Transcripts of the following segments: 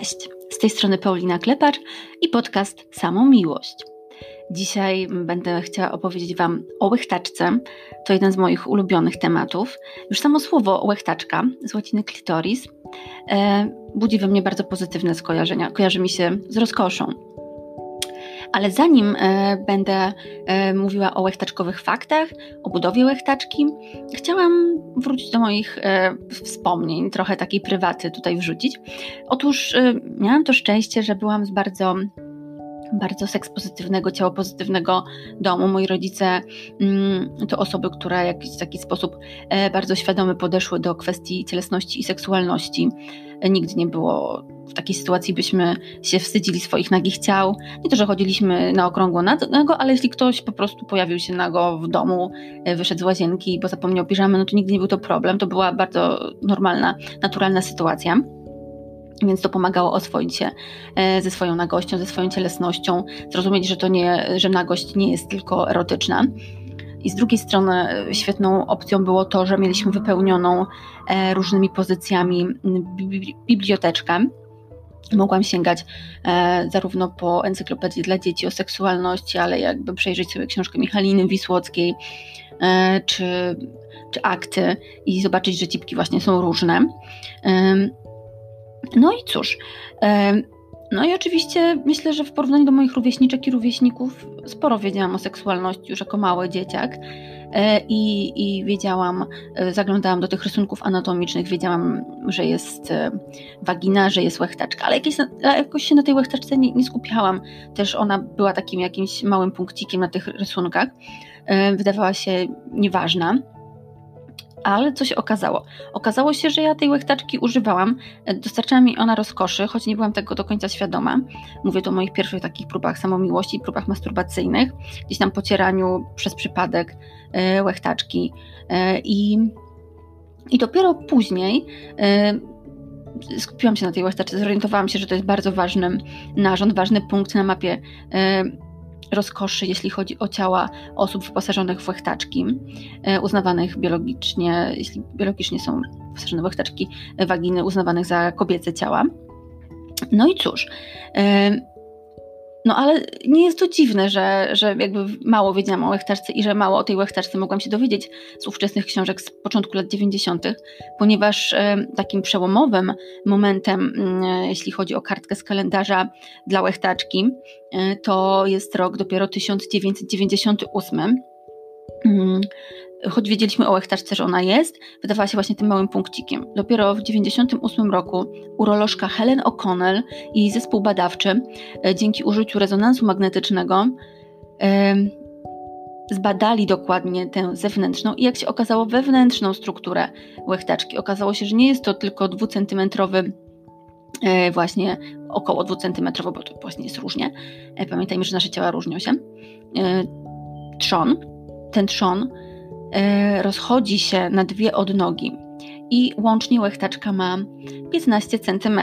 Cześć, z tej strony Paulina Klepacz i podcast Samą Miłość. Dzisiaj będę chciała opowiedzieć Wam o łechtaczce. To jeden z moich ulubionych tematów. Już samo słowo łechtaczka z łaciny klitoris e, budzi we mnie bardzo pozytywne skojarzenia. Kojarzy mi się z rozkoszą, ale zanim e, będę e, mówiła o łechtaczkowych faktach, o budowie łechtaczki, chciałam wrócić do moich e, wspomnień, trochę takiej prywaty tutaj wrzucić. Otóż miałam to szczęście, że byłam z bardzo bardzo seks pozytywnego, ciało pozytywnego domu. Moi rodzice mm, to osoby, które w jakiś taki sposób bardzo świadomy podeszły do kwestii cielesności i seksualności. Nigdy nie było w takiej sytuacji byśmy się wstydzili swoich nagich ciał. Nie to, że chodziliśmy na okrągło nago, ale jeśli ktoś po prostu pojawił się nago w domu, e, wyszedł z łazienki, bo zapomniał piżamy, no to nigdy nie był to problem. To była bardzo normalna, naturalna sytuacja. Więc to pomagało oswoić się e, ze swoją nagością, ze swoją cielesnością, zrozumieć, że to nie, że nagość nie jest tylko erotyczna. I z drugiej strony e, świetną opcją było to, że mieliśmy wypełnioną różnymi pozycjami biblioteczkę mogłam sięgać e, zarówno po encyklopedii dla dzieci o seksualności, ale jakby przejrzeć sobie książkę Michaliny Wisłockiej e, czy, czy akty i zobaczyć, że cipki właśnie są różne. E, no i cóż, no i oczywiście myślę, że w porównaniu do moich rówieśniczek i rówieśników sporo wiedziałam o seksualności już jako mały dzieciak. E, i, i wiedziałam, e, zaglądałam do tych rysunków anatomicznych, wiedziałam, że jest e, wagina, że jest łechtaczka, ale jakieś, jakoś się na tej łechtaczce nie, nie skupiałam. Też ona była takim jakimś małym punkcikiem na tych rysunkach. Wydawała się nieważna. Ale co się okazało? Okazało się, że ja tej łechtaczki używałam. Dostarczała mi ona rozkoszy, choć nie byłam tego do końca świadoma. Mówię to o moich pierwszych takich próbach samomiłości próbach masturbacyjnych. Gdzieś tam pocieraniu przez przypadek e, łechtaczki. E, I, i dopiero później e, skupiłam się na tej łechtaczce, zorientowałam się, że to jest bardzo ważny narząd, ważny punkt na mapie rozkoszy, jeśli chodzi o ciała osób wyposażonych w łechtaczki, e, uznawanych biologicznie, jeśli biologicznie są wyposażone w łechtaczki waginy, uznawanych za kobiece ciała. No i cóż, e, no ale nie jest to dziwne, że, że jakby mało wiedziałam o łechtaczce i że mało o tej łechtaczce mogłam się dowiedzieć z ówczesnych książek z początku lat 90., ponieważ e, takim przełomowym momentem, e, jeśli chodzi o kartkę z kalendarza dla łechtaczki, e, to jest rok dopiero 1998 choć wiedzieliśmy o łechtaczce, że ona jest, wydawała się właśnie tym małym punkcikiem. Dopiero w 1998 roku urolożka Helen O'Connell i zespół badawczy e, dzięki użyciu rezonansu magnetycznego e, zbadali dokładnie tę zewnętrzną i jak się okazało wewnętrzną strukturę łechtaczki. Okazało się, że nie jest to tylko dwucentymetrowy e, właśnie około dwucentymetrowy, bo to właśnie jest różnie. Pamiętajmy, że nasze ciała różnią się. Trzon, ten trzon rozchodzi się na dwie odnogi i łącznie łechtaczka ma 15 cm.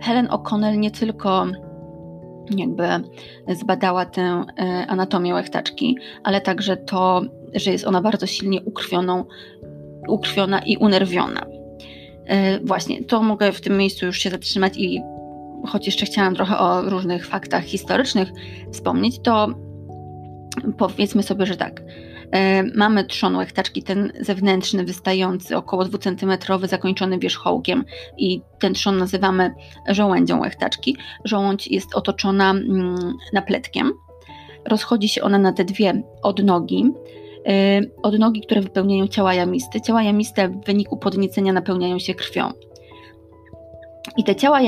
Helen O'Connell nie tylko jakby zbadała tę e, anatomię łechtaczki, ale także to, że jest ona bardzo silnie ukrwioną, ukrwiona i unerwiona. E, właśnie, to mogę w tym miejscu już się zatrzymać i choć jeszcze chciałam trochę o różnych faktach historycznych wspomnieć, to powiedzmy sobie, że tak. E, mamy trzon łechtaczki, ten zewnętrzny, wystający, około 2 cm, zakończony wierzchołkiem i ten trzon nazywamy żołędzią łechtaczki. Żołądź jest otoczona mm, napletkiem. Rozchodzi się ona na te dwie odnogi. E, odnogi, które wypełniają ciała jamiste. Ciała jamiste w wyniku podniecenia napełniają się krwią. I te ciała,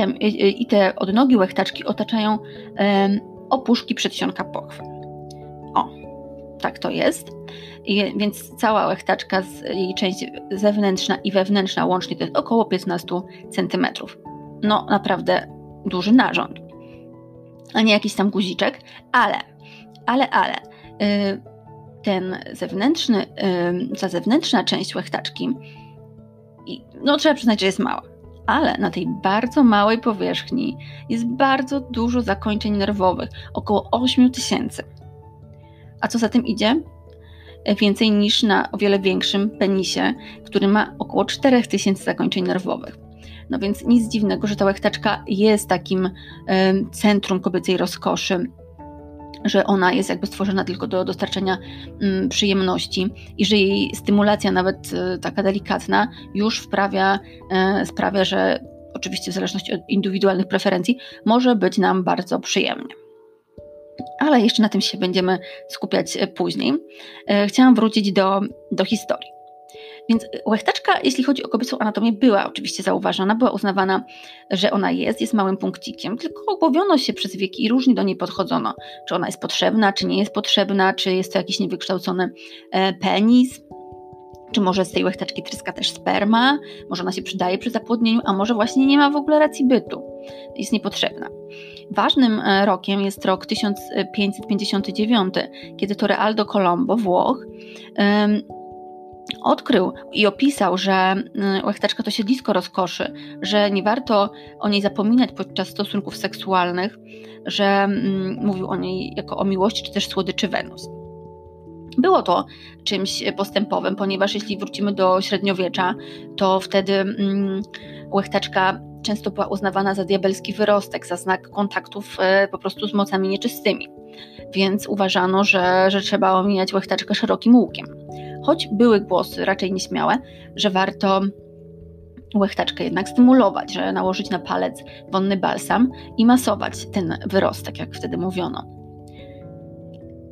i te odnogi łechtaczki otaczają opuszki przedsionka pochwy. O, tak to jest. I, więc cała łechtaczka, jej część zewnętrzna i wewnętrzna łącznie to jest około 15 cm. No naprawdę duży narząd. A nie jakiś tam guziczek, ale, ale, ale yy, ten zewnętrzny, yy, ta zewnętrzna część łechtaczki, no trzeba przyznać, że jest mała. Ale na tej bardzo małej powierzchni jest bardzo dużo zakończeń nerwowych, około 8 tysięcy. A co za tym idzie? Więcej niż na o wiele większym penisie, który ma około 4000 zakończeń nerwowych. No więc nic dziwnego, że ta łechtaczka jest takim centrum kobiecej rozkoszy że ona jest jakby stworzona tylko do dostarczenia mm, przyjemności i że jej stymulacja, nawet y, taka delikatna, już wprawia, sprawia, że oczywiście w zależności od indywidualnych preferencji, może być nam bardzo przyjemnie. Ale jeszcze na tym się będziemy skupiać e, później. E, chciałam wrócić do, do historii. Więc łechtaczka, jeśli chodzi o kobiecą anatomię, była oczywiście zauważana, była uznawana, że ona jest, jest małym punkcikiem, tylko obowiono się przez wieki i różnie do niej podchodzono. Czy ona jest potrzebna, czy nie jest potrzebna, czy jest to jakiś niewykształcony e, penis, czy może z tej łechtaczki tryska też sperma, może ona się przydaje przy zapłodnieniu, a może właśnie nie ma w ogóle racji bytu, jest niepotrzebna. Ważnym e, rokiem jest rok 1559, kiedy to Realdo Colombo, Włoch, odkrył i opisał, że mm, łechtaczka to siedlisko rozkoszy, że nie warto o niej zapominać podczas stosunków seksualnych, że mm, mówił o niej jako o miłości czy też słodyczy Wenus. Było to czymś postępowym, ponieważ jeśli wrócimy do średniowiecza, to wtedy mm, łechtaczka często była uznawana za diabelski wyrostek, za znak kontaktów e, po prostu z mocami nieczystymi. Więc uważano, że, że trzeba omijać łechtaczkę szerokim łukiem. Choć były głosy, raczej nieśmiałe, że warto łechtaczkę jednak stymulować, że nałożyć na palec wonny balsam i masować ten wyrostek, jak wtedy mówiono.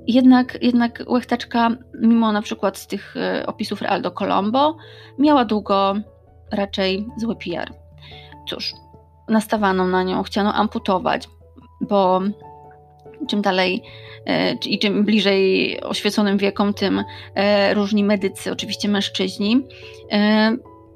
Jednak, jednak łechtaczka, mimo na przykład z tych e, opisów Realdo Colombo, miała długo raczej zły PR. Cóż, nastawano na nią, chciano amputować, bo czym dalej e, i czym bliżej oświeconym wiekom, tym e, różni medycy, oczywiście mężczyźni,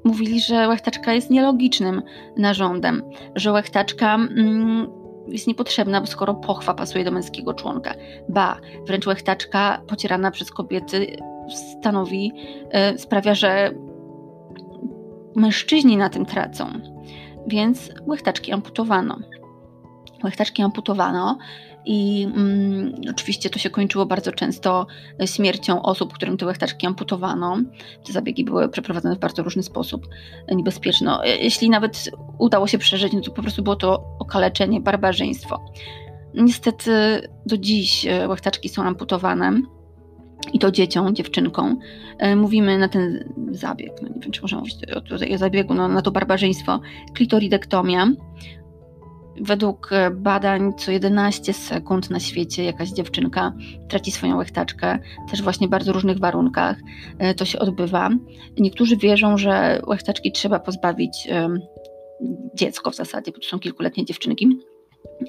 mówili, że łechtaczka jest nielogicznym narządem, że łechtaczka mm, jest niepotrzebna, skoro pochwa pasuje do męskiego członka. Ba, wręcz łechtaczka pocierana przez kobiety stanowi, sprawia, że mężczyźni na tym tracą. Więc łechtaczki amputowano. Łechtaczki amputowano i mm, oczywiście to się kończyło bardzo często śmiercią osób, którym te łechtaczki amputowano. Te zabiegi były przeprowadzane w bardzo różny sposób, niebezpieczne. Jeśli nawet udało się przeżyć, no to po prostu było to okaleczenie, barbarzyństwo. Niestety do dziś e, łechtaczki są amputowane i to dzieciom, dziewczynkom. E, mówimy na ten zabieg, no nie wiem czy można mówić o zabiegu, no, na to barbarzyństwo, klitoridektomia. Według e, badań co 11 sekund na świecie jakaś dziewczynka traci swoją łechtaczkę, też właśnie w bardzo różnych warunkach e, to się odbywa. Niektórzy wierzą, że łechtaczki trzeba pozbawić dziecko w zasadzie, bo to są kilkuletnie dziewczynki,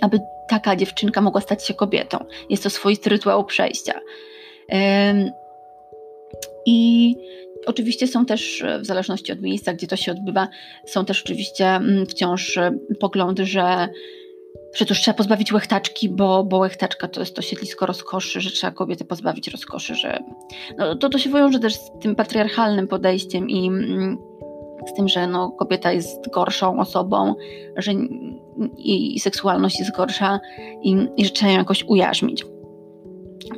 aby taka dziewczynka mogła stać się kobietą. Jest to swoisty rytuał przejścia. I oczywiście są też, w zależności od miejsca, gdzie to się odbywa, są też oczywiście mm, wciąż e, poglądy, że Przecież trzeba pozbawić łechtaczki, bo, bo łechtaczka to jest to siedlisko rozkoszy, że trzeba kobiety pozbawić rozkoszy, że no, to, to się wiąże też z tym patriarchalnym podejściem i mm, z tym, że no, kobieta jest gorszą osobą, że jej seksualność jest gorsza i, i że trzeba ją jakoś ujarzmić.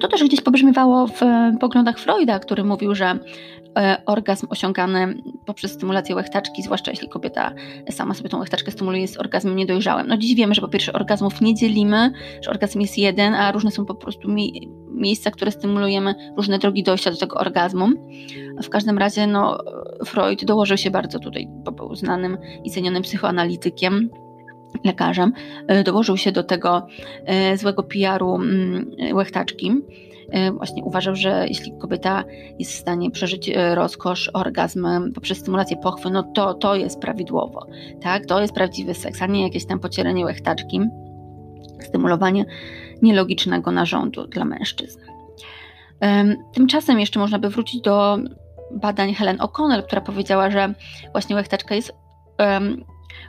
To też gdzieś pobrzmiewało w poglądach Freuda, który mówił, że e, orgazm osiągany poprzez stymulację łechtaczki, zwłaszcza jeśli kobieta sama sobie tą łechtaczkę stymuluje, jest orgazmem niedojrzałym. No dziś wiemy, że po pierwsze orgazmów nie dzielimy, że orgazm jest jeden, a różne są po prostu mi miejsca, które stymulujemy, różne drogi dojścia do tego orgazmu. W każdym razie no, Freud dołożył się bardzo tutaj, znanym i cenionym psychoanalitykiem, lekarzem, e, dołożył się do tego e, złego PR-u mm, łechtaczki. E, właśnie uważał, że jeśli kobieta jest w stanie przeżyć rozkosz, orgazm poprzez stymulację pochwy, no to to jest prawidłowo, tak? To jest prawdziwy seks, a nie jakieś tam pocieranie łechtaczki, stymulowanie nielogicznego narządu dla mężczyzn. Tymczasem jeszcze można by wrócić do badań Helen O'Connell, która powiedziała, że właśnie łechtaczka jest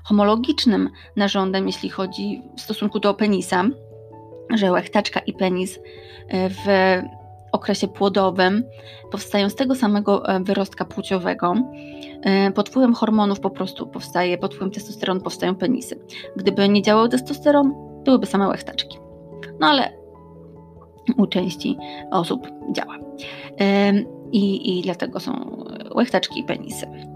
homologicznym narządem, jeśli chodzi w stosunku do penisa, że łechtaczka i penis e, w okresie płodowym powstają z tego samego e, wyrostka płciowego. E, pod wpływem hormonów po prostu powstaje, pod wpływem testosteronu powstają penisy. Gdyby nie działał testosteron, byłyby same łechtaczki. No ale u części osób działa. I, i dlatego są łechtaczki i penisy.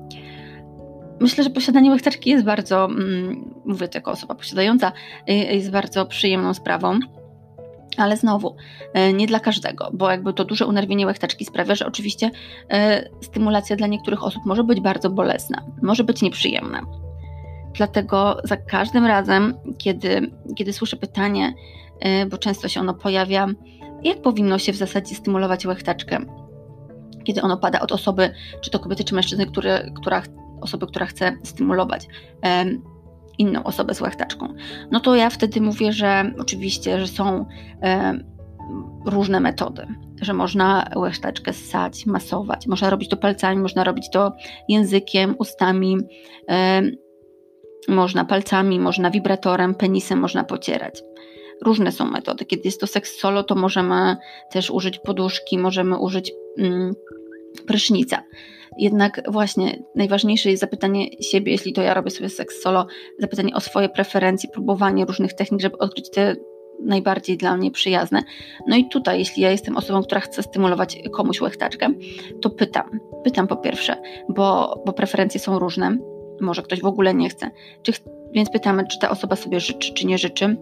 Myślę, że posiadanie łechtaczki jest bardzo, mm, mówię to jako osoba posiadająca, y, jest bardzo przyjemną sprawą. Ale znowu, y, nie dla każdego, bo jakby to duże unerwienie łechtaczki sprawia, że oczywiście y, stymulacja dla niektórych osób może być bardzo bolesna, może być nieprzyjemna. Dlatego za każdym razem, kiedy, kiedy słyszę pytanie, bo często się ono pojawia, jak powinno się w zasadzie stymulować łechtaczkę, kiedy ono pada od osoby, czy to kobiety, czy mężczyzny, który, która osoby, która chce stymulować inną osobę z łechtaczką, no to ja wtedy mówię, że oczywiście, że są różne metody, że można łechtaczkę ssać, masować, można robić to palcami, można robić to językiem, ustami, można palcami, można wibratorem, penisem można pocierać. Różne są metody. Kiedy jest to seks solo, to możemy też użyć poduszki, możemy użyć mm, prysznica. Jednak właśnie najważniejsze jest zapytanie siebie, jeśli to ja robię sobie seks solo, zapytanie o swoje preferencje, próbowanie różnych technik, żeby odkryć te najbardziej dla mnie przyjazne. No i tutaj, jeśli ja jestem osobą, która chce stymulować komuś łechtaczkę, to pytam. Pytam po pierwsze, bo, bo preferencje są różne. Może ktoś w ogóle nie chce. Czy, więc pytamy, czy ta osoba sobie życzy, czy nie życzy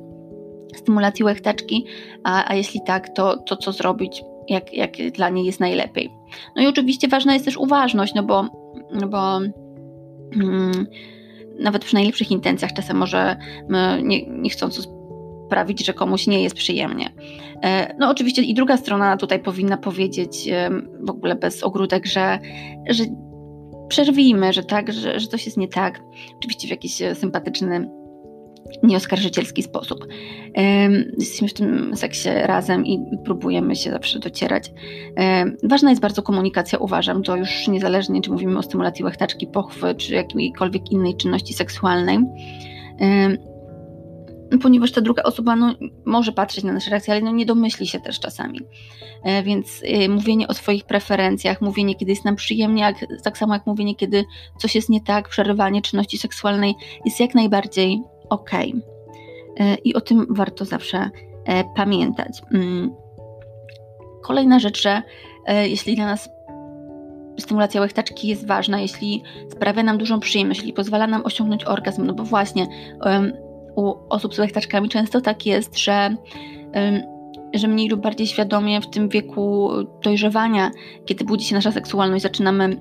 stymulacji łechtaczki, a, a jeśli tak, to, to co zrobić, jak, jak dla niej jest najlepiej. No i oczywiście ważna jest też uważność, no bo, no bo mm, nawet przy najlepszych intencjach czasem może nie, niechcąco sprawić, że komuś nie jest przyjemnie. E, no oczywiście i druga strona tutaj powinna powiedzieć w ogóle bez ogródek, że, że przerwijmy, że tak, że, że coś jest nie tak. Oczywiście w jakiś sympatyczny nieoskarżycielski sposób. Jesteśmy w tym seksie razem i próbujemy się zawsze docierać. Ważna jest bardzo komunikacja, uważam, to już niezależnie, czy mówimy o stymulacji łechtaczki, pochwy, czy jakiejkolwiek innej czynności seksualnej. Ponieważ ta druga osoba no, może patrzeć na nasze reakcje, ale no, nie domyśli się też czasami. E, więc y, mówienie o swoich preferencjach, mówienie, kiedy jest nam przyjemnie, jak, tak samo jak mówienie, kiedy coś jest nie tak, przerywanie czynności seksualnej jest jak najbardziej ok. E, I o tym warto zawsze e, pamiętać. Mm. Kolejna rzecz, że e, jeśli dla nas stymulacja łechtaczki jest ważna, jeśli sprawia nam dużą przyjemność, jeśli pozwala nam osiągnąć orgazm, no bo właśnie u osób z łechtaczkami często tak jest, że, że mniej lub bardziej świadomie w tym wieku dojrzewania, kiedy budzi się nasza seksualność, zaczynamy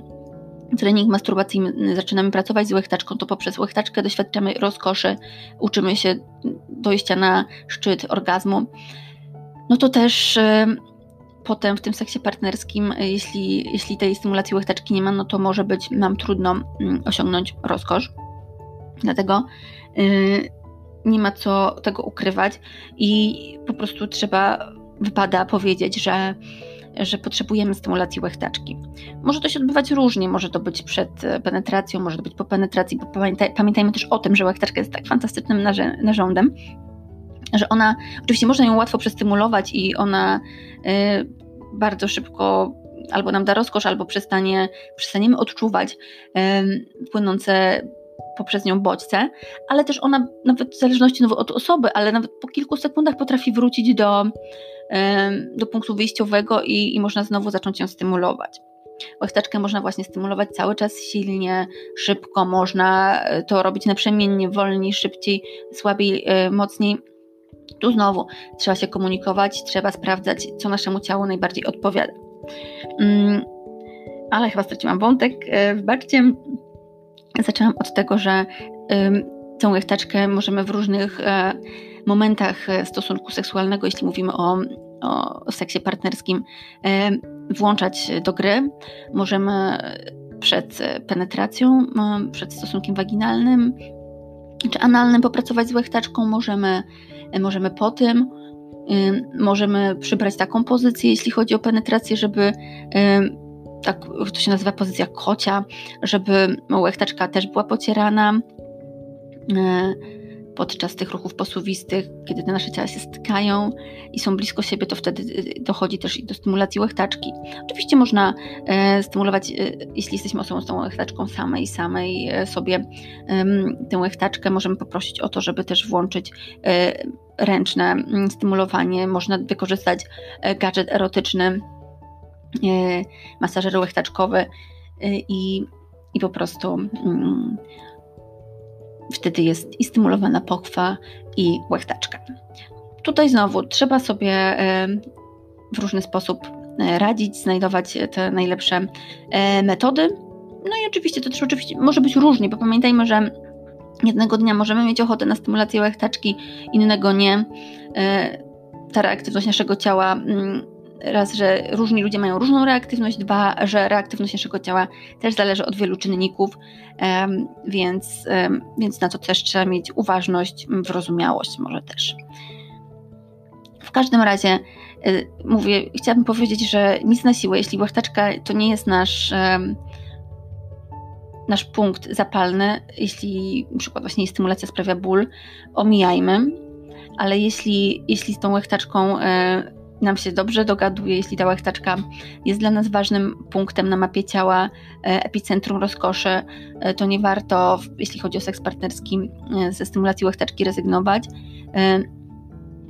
trening masturbacyjny zaczynamy pracować z łechtaczką, to poprzez łechtaczkę doświadczamy rozkoszy, uczymy się dojścia na szczyt orgazmu, no to też y, potem w tym seksie partnerskim, jeśli, jeśli tej stymulacji łechtaczki nie ma, no to może być nam trudno y, osiągnąć rozkosz. Dlatego y, nie ma co tego ukrywać i po prostu trzeba, wypada powiedzieć, że że potrzebujemy stymulacji łechtaczki. Może to się odbywać różnie, może to być przed e, penetracją, może to być po penetracji, bo pamiętaj, pamiętajmy też o tym, że łechtaczka jest tak fantastycznym narządem, że ona, oczywiście można ją łatwo przestymulować i ona y, bardzo szybko albo nam da rozkosz, albo przestanie, przestaniemy odczuwać y, płynące poprzez nią bodźce, ale też ona nawet w zależności od osoby, ale nawet po kilku sekundach potrafi wrócić do, do punktu wyjściowego i, i można znowu zacząć ją stymulować. Łechtaczkę można właśnie stymulować cały czas silnie, szybko, można e, to robić naprzemiennie, wolniej, szybciej, słabiej, e, mocniej. Tu znowu trzeba się komunikować, trzeba sprawdzać, co naszemu ciału najbardziej odpowiada. Mm, ale chyba straciłam wątek. E, wybaczcie, zaczęłam od tego, że tą łechtaczkę możemy w różnych momentach e, stosunku seksualnego, jeśli mówimy o, o seksie partnerskim, e, włączać do gry. Możemy przed penetracją, przed stosunkiem waginalnym czy analnym popracować z łechtaczką, możemy, możemy po tym, możemy przybrać taką pozycję, jeśli chodzi o penetrację, żeby tak, to się nazywa pozycja kocia, żeby łechtaczka też była pocierana e, podczas tych ruchów posuwistych, kiedy te nasze ciała się stykają i są blisko siebie, to wtedy y, dochodzi też do stymulacji łechtaczki. Oczywiście można e, stymulować, e, jeśli jesteśmy osobą z tą łechtaczką samej, samej e, sobie tę łechtaczkę, możemy poprosić o to, żeby też włączyć ręczne stymulowanie. Można wykorzystać gadżet erotyczny, masażer łechtaczkowy i i po prostu mm, wtedy jest i stymulowana pochwa i łechtaczka. Tutaj znowu trzeba sobie w różny sposób e, radzić, znajdować te najlepsze e, metody. No i oczywiście to też oczywiście może być różnie, bo pamiętajmy, że jednego dnia możemy mieć ochotę na stymulację łechtaczki, innego nie. E, ta reaktywność naszego ciała mm, raz, że różni ludzie mają różną reaktywność, dwa, że reaktywność naszego ciała też zależy od wielu czynników, więc, więc na to też trzeba mieć uważność, wyrozumiałość może też. W każdym razie y, mówię, chciałabym powiedzieć, że nic na siłę, jeśli łechtaczka to nie jest nasz nasz punkt zapalny, jeśli na przykład właśnie stymulacja sprawia ból, omijajmy, ale jeśli, jeśli z tą łechtaczką e, nam się dobrze dogaduje, jeśli ta łechtaczka jest dla nas ważnym punktem na mapie ciała, e, epicentrum rozkoszy, e, to nie warto, jeśli chodzi o seks partnerski, ze stymulacji łechtaczki rezygnować.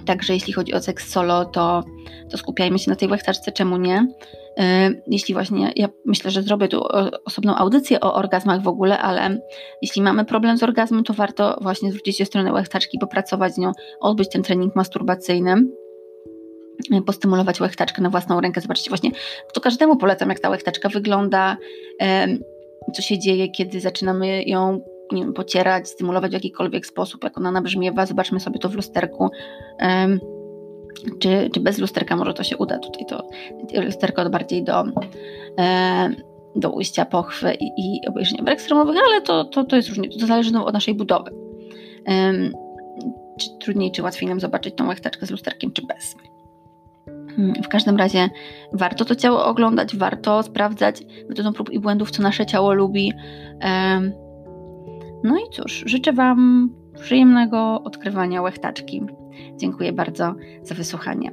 Także jeśli chodzi o seks solo, to, to skupiajmy się na tej łechtaczce, czemu nie. Jeśli właśnie, ja myślę, że zrobię tu osobną audycję o orgazmach w ogóle, ale jeśli mamy problem z orgazmem, to warto właśnie zwrócić się w stronę łechtaczki, popracować z nią, odbyć ten trening masturbacyjny postymulować łechtaczkę na własną rękę. Zobaczcie właśnie, to każdemu polecam, jak ta łechtaczka wygląda, co się dzieje, kiedy zaczynamy ją nie wiem, pocierać, stymulować w jakikolwiek sposób, jak ona nabrzmiewa. Zobaczmy sobie to w lusterku. Czy, czy bez lusterka może to się uda? Tutaj to lusterko bardziej do, do ujścia pochwy i, i obejrzenia ekstremowych, ale to, to, to jest różnie, to zależy od naszej budowy. Czy trudniej, czy łatwiej nam zobaczyć tą łechtaczkę z lusterkiem, czy bez. W każdym razie warto to ciało oglądać, warto sprawdzać metodą prób i błędów, co nasze ciało lubi. No i cóż, życzę Wam przyjemnego odkrywania łechtaczki. Dziękuję bardzo za wysłuchanie.